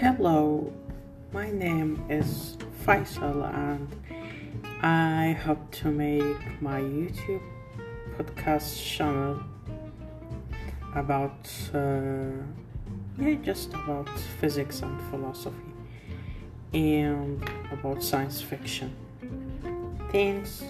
Hello, my name is Faisal and I hope to make my YouTube podcast channel about uh, yeah just about physics and philosophy and about science fiction. Thanks.